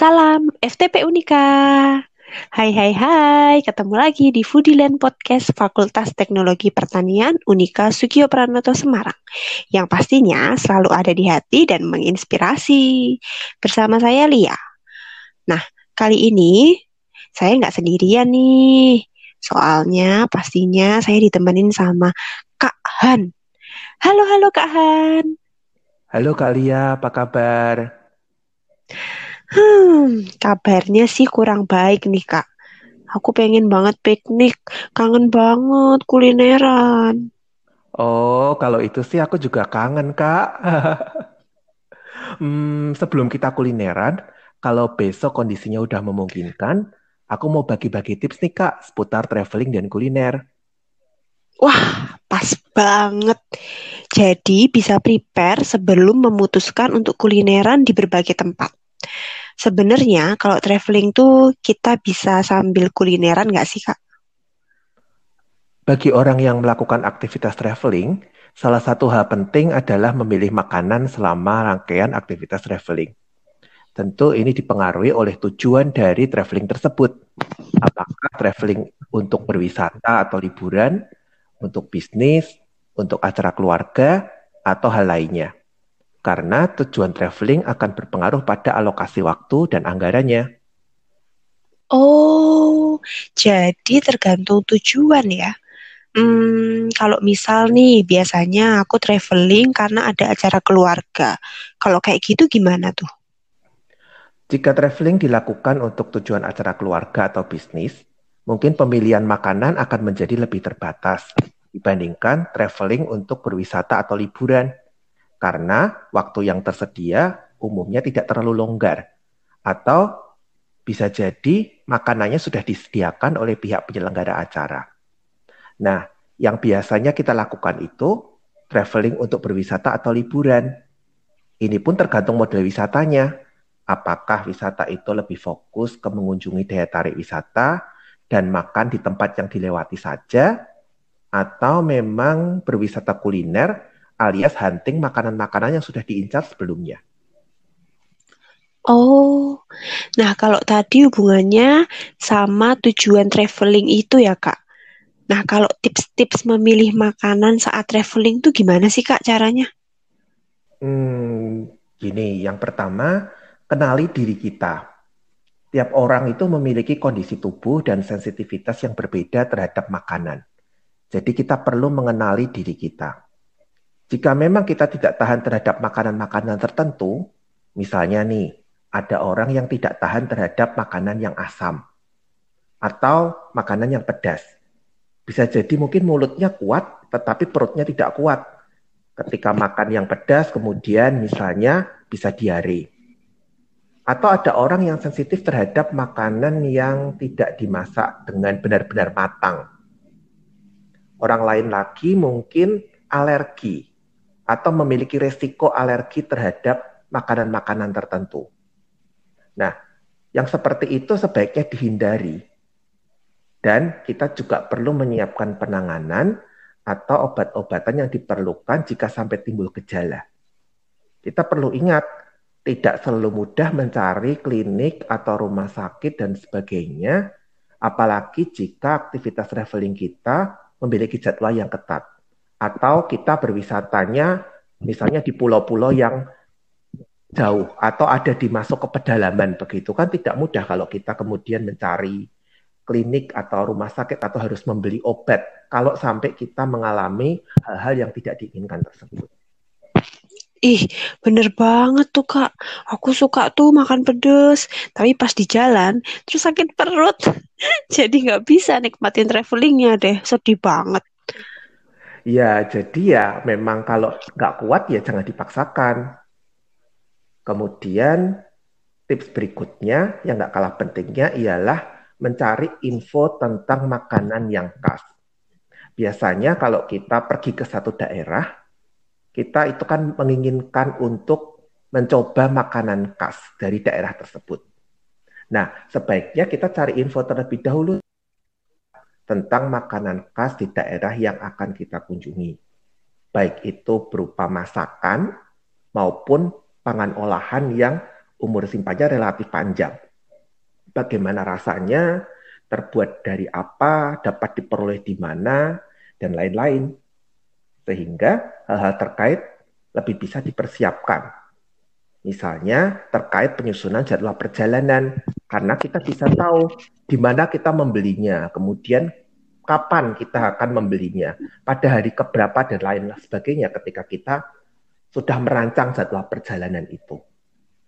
Salam FTP Unika. Hai hai hai, ketemu lagi di Foodieland Podcast Fakultas Teknologi Pertanian Unika Sugio Pranoto Semarang. Yang pastinya selalu ada di hati dan menginspirasi. Bersama saya Lia. Nah, kali ini saya nggak sendirian nih. Soalnya pastinya saya ditemenin sama Kak Han. Halo, halo Kak Han. Halo Kak Lia, apa kabar? Hmm, kabarnya sih kurang baik nih Kak. Aku pengen banget piknik, kangen banget kulineran. Oh, kalau itu sih aku juga kangen Kak. hmm, sebelum kita kulineran, kalau besok kondisinya udah memungkinkan, aku mau bagi-bagi tips nih Kak seputar traveling dan kuliner. Wah, pas banget. Jadi bisa prepare sebelum memutuskan untuk kulineran di berbagai tempat. Sebenarnya kalau traveling tuh kita bisa sambil kulineran nggak sih Kak? Bagi orang yang melakukan aktivitas traveling, salah satu hal penting adalah memilih makanan selama rangkaian aktivitas traveling. Tentu ini dipengaruhi oleh tujuan dari traveling tersebut. Apakah traveling untuk berwisata atau liburan, untuk bisnis, untuk acara keluarga, atau hal lainnya karena tujuan traveling akan berpengaruh pada alokasi waktu dan anggarannya. Oh, jadi tergantung tujuan ya. Hmm, kalau misal nih, biasanya aku traveling karena ada acara keluarga. Kalau kayak gitu gimana tuh? Jika traveling dilakukan untuk tujuan acara keluarga atau bisnis, mungkin pemilihan makanan akan menjadi lebih terbatas dibandingkan traveling untuk berwisata atau liburan karena waktu yang tersedia umumnya tidak terlalu longgar atau bisa jadi makanannya sudah disediakan oleh pihak penyelenggara acara. Nah, yang biasanya kita lakukan itu traveling untuk berwisata atau liburan. Ini pun tergantung model wisatanya. Apakah wisata itu lebih fokus ke mengunjungi daya tarik wisata dan makan di tempat yang dilewati saja, atau memang berwisata kuliner alias hunting makanan-makanan yang sudah diincar sebelumnya. Oh, nah kalau tadi hubungannya sama tujuan traveling itu ya kak. Nah kalau tips-tips memilih makanan saat traveling itu gimana sih kak caranya? Hmm, gini, yang pertama kenali diri kita. Tiap orang itu memiliki kondisi tubuh dan sensitivitas yang berbeda terhadap makanan. Jadi kita perlu mengenali diri kita. Jika memang kita tidak tahan terhadap makanan-makanan tertentu, misalnya nih, ada orang yang tidak tahan terhadap makanan yang asam atau makanan yang pedas. Bisa jadi mungkin mulutnya kuat, tetapi perutnya tidak kuat. Ketika makan yang pedas, kemudian misalnya bisa diare. Atau ada orang yang sensitif terhadap makanan yang tidak dimasak dengan benar-benar matang. Orang lain lagi mungkin alergi atau memiliki resiko alergi terhadap makanan-makanan tertentu. Nah, yang seperti itu sebaiknya dihindari. Dan kita juga perlu menyiapkan penanganan atau obat-obatan yang diperlukan jika sampai timbul gejala. Kita perlu ingat, tidak selalu mudah mencari klinik atau rumah sakit dan sebagainya, apalagi jika aktivitas traveling kita memiliki jadwal yang ketat atau kita berwisatanya misalnya di pulau-pulau yang jauh atau ada di masuk ke pedalaman begitu kan tidak mudah kalau kita kemudian mencari klinik atau rumah sakit atau harus membeli obat kalau sampai kita mengalami hal-hal yang tidak diinginkan tersebut. Ih, bener banget tuh kak. Aku suka tuh makan pedes, tapi pas di jalan terus sakit perut. Jadi nggak bisa nikmatin travelingnya deh, sedih banget. Ya, jadi ya memang kalau nggak kuat ya jangan dipaksakan. Kemudian tips berikutnya yang nggak kalah pentingnya ialah mencari info tentang makanan yang khas. Biasanya kalau kita pergi ke satu daerah, kita itu kan menginginkan untuk mencoba makanan khas dari daerah tersebut. Nah, sebaiknya kita cari info terlebih dahulu tentang makanan khas di daerah yang akan kita kunjungi. Baik itu berupa masakan maupun pangan olahan yang umur simpannya relatif panjang. Bagaimana rasanya, terbuat dari apa, dapat diperoleh di mana, dan lain-lain. Sehingga hal-hal terkait lebih bisa dipersiapkan. Misalnya terkait penyusunan jadwal perjalanan, karena kita bisa tahu di mana kita membelinya, kemudian kapan kita akan membelinya, pada hari keberapa dan lain sebagainya ketika kita sudah merancang jadwal perjalanan itu.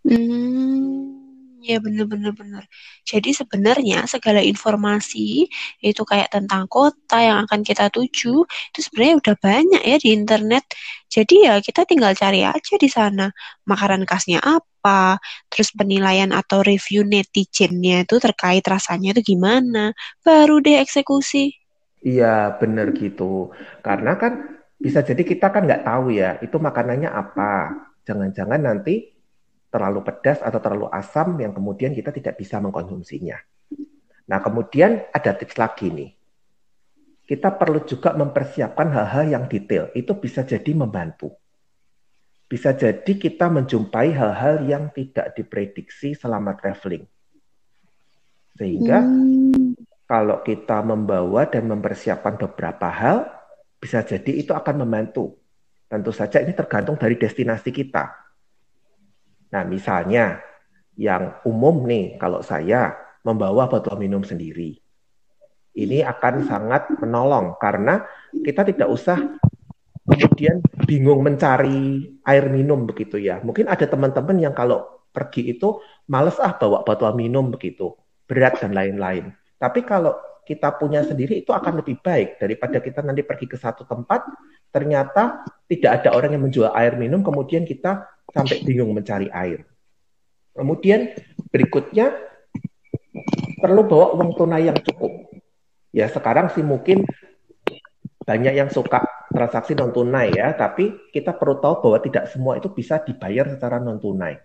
Hmm, ya benar-benar benar. Jadi sebenarnya segala informasi itu kayak tentang kota yang akan kita tuju itu sebenarnya udah banyak ya di internet. Jadi ya kita tinggal cari aja di sana makanan khasnya apa, terus penilaian atau review netizennya itu terkait rasanya itu gimana, baru deh eksekusi. Iya benar gitu. Karena kan bisa jadi kita kan nggak tahu ya itu makanannya apa. Jangan-jangan nanti terlalu pedas atau terlalu asam yang kemudian kita tidak bisa mengkonsumsinya. Nah, kemudian ada tips lagi nih. Kita perlu juga mempersiapkan hal-hal yang detail. Itu bisa jadi membantu. Bisa jadi kita menjumpai hal-hal yang tidak diprediksi selama traveling. Sehingga hmm. Kalau kita membawa dan mempersiapkan beberapa hal, bisa jadi itu akan membantu. Tentu saja ini tergantung dari destinasi kita Nah, misalnya yang umum nih, kalau saya membawa botol minum sendiri, ini akan sangat menolong karena kita tidak usah kemudian bingung mencari air minum begitu ya. Mungkin ada teman-teman yang kalau pergi itu males ah bawa botol minum begitu, berat dan lain-lain. Tapi kalau kita punya sendiri itu akan lebih baik daripada kita nanti pergi ke satu tempat ternyata tidak ada orang yang menjual air minum kemudian kita sampai bingung mencari air. Kemudian berikutnya perlu bawa uang tunai yang cukup. Ya sekarang sih mungkin banyak yang suka transaksi non tunai ya, tapi kita perlu tahu bahwa tidak semua itu bisa dibayar secara non tunai.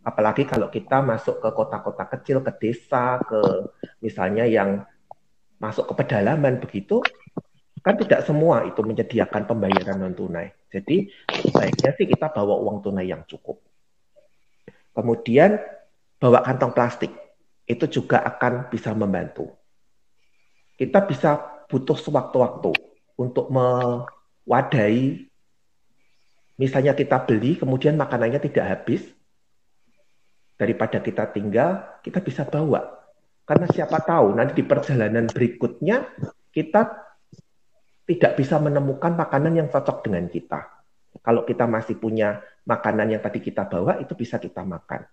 Apalagi kalau kita masuk ke kota-kota kecil, ke desa, ke misalnya yang masuk ke pedalaman begitu, kan tidak semua itu menyediakan pembayaran non tunai. Jadi baiknya sih kita bawa uang tunai yang cukup. Kemudian bawa kantong plastik. Itu juga akan bisa membantu. Kita bisa butuh sewaktu-waktu untuk mewadahi misalnya kita beli kemudian makanannya tidak habis daripada kita tinggal, kita bisa bawa. Karena siapa tahu nanti di perjalanan berikutnya kita tidak bisa menemukan makanan yang cocok dengan kita. Kalau kita masih punya makanan yang tadi kita bawa, itu bisa kita makan.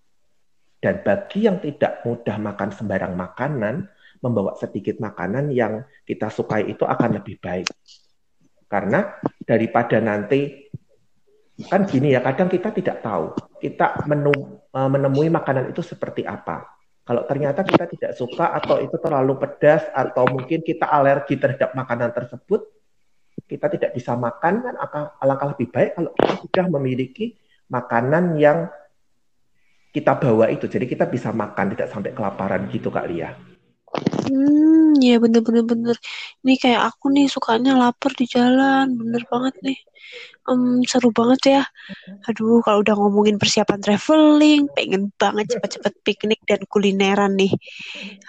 Dan bagi yang tidak mudah makan sembarang makanan, membawa sedikit makanan yang kita sukai itu akan lebih baik. Karena daripada nanti kan gini ya, kadang kita tidak tahu kita menu, e, menemui makanan itu seperti apa. Kalau ternyata kita tidak suka atau itu terlalu pedas atau mungkin kita alergi terhadap makanan tersebut, kita tidak bisa makan kan alangkah lebih baik kalau kita sudah memiliki makanan yang kita bawa itu. Jadi kita bisa makan tidak sampai kelaparan gitu Kak Lia. Hmm, ya bener-bener bener. Ini kayak aku nih sukanya lapar di jalan, bener banget nih. Um, seru banget ya. Aduh, kalau udah ngomongin persiapan traveling, pengen banget cepet-cepet piknik dan kulineran nih.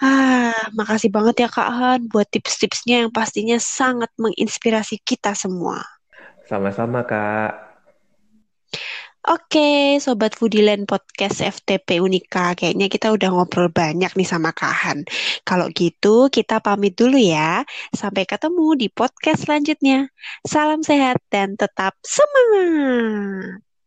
Ah, makasih banget ya Kak Han buat tips-tipsnya yang pastinya sangat menginspirasi kita semua. Sama-sama Kak. Oke, Sobat Foodieland Podcast FTP Unika. Kayaknya kita udah ngobrol banyak nih sama Kahan. Kalau gitu, kita pamit dulu ya. Sampai ketemu di podcast selanjutnya. Salam sehat dan tetap semangat.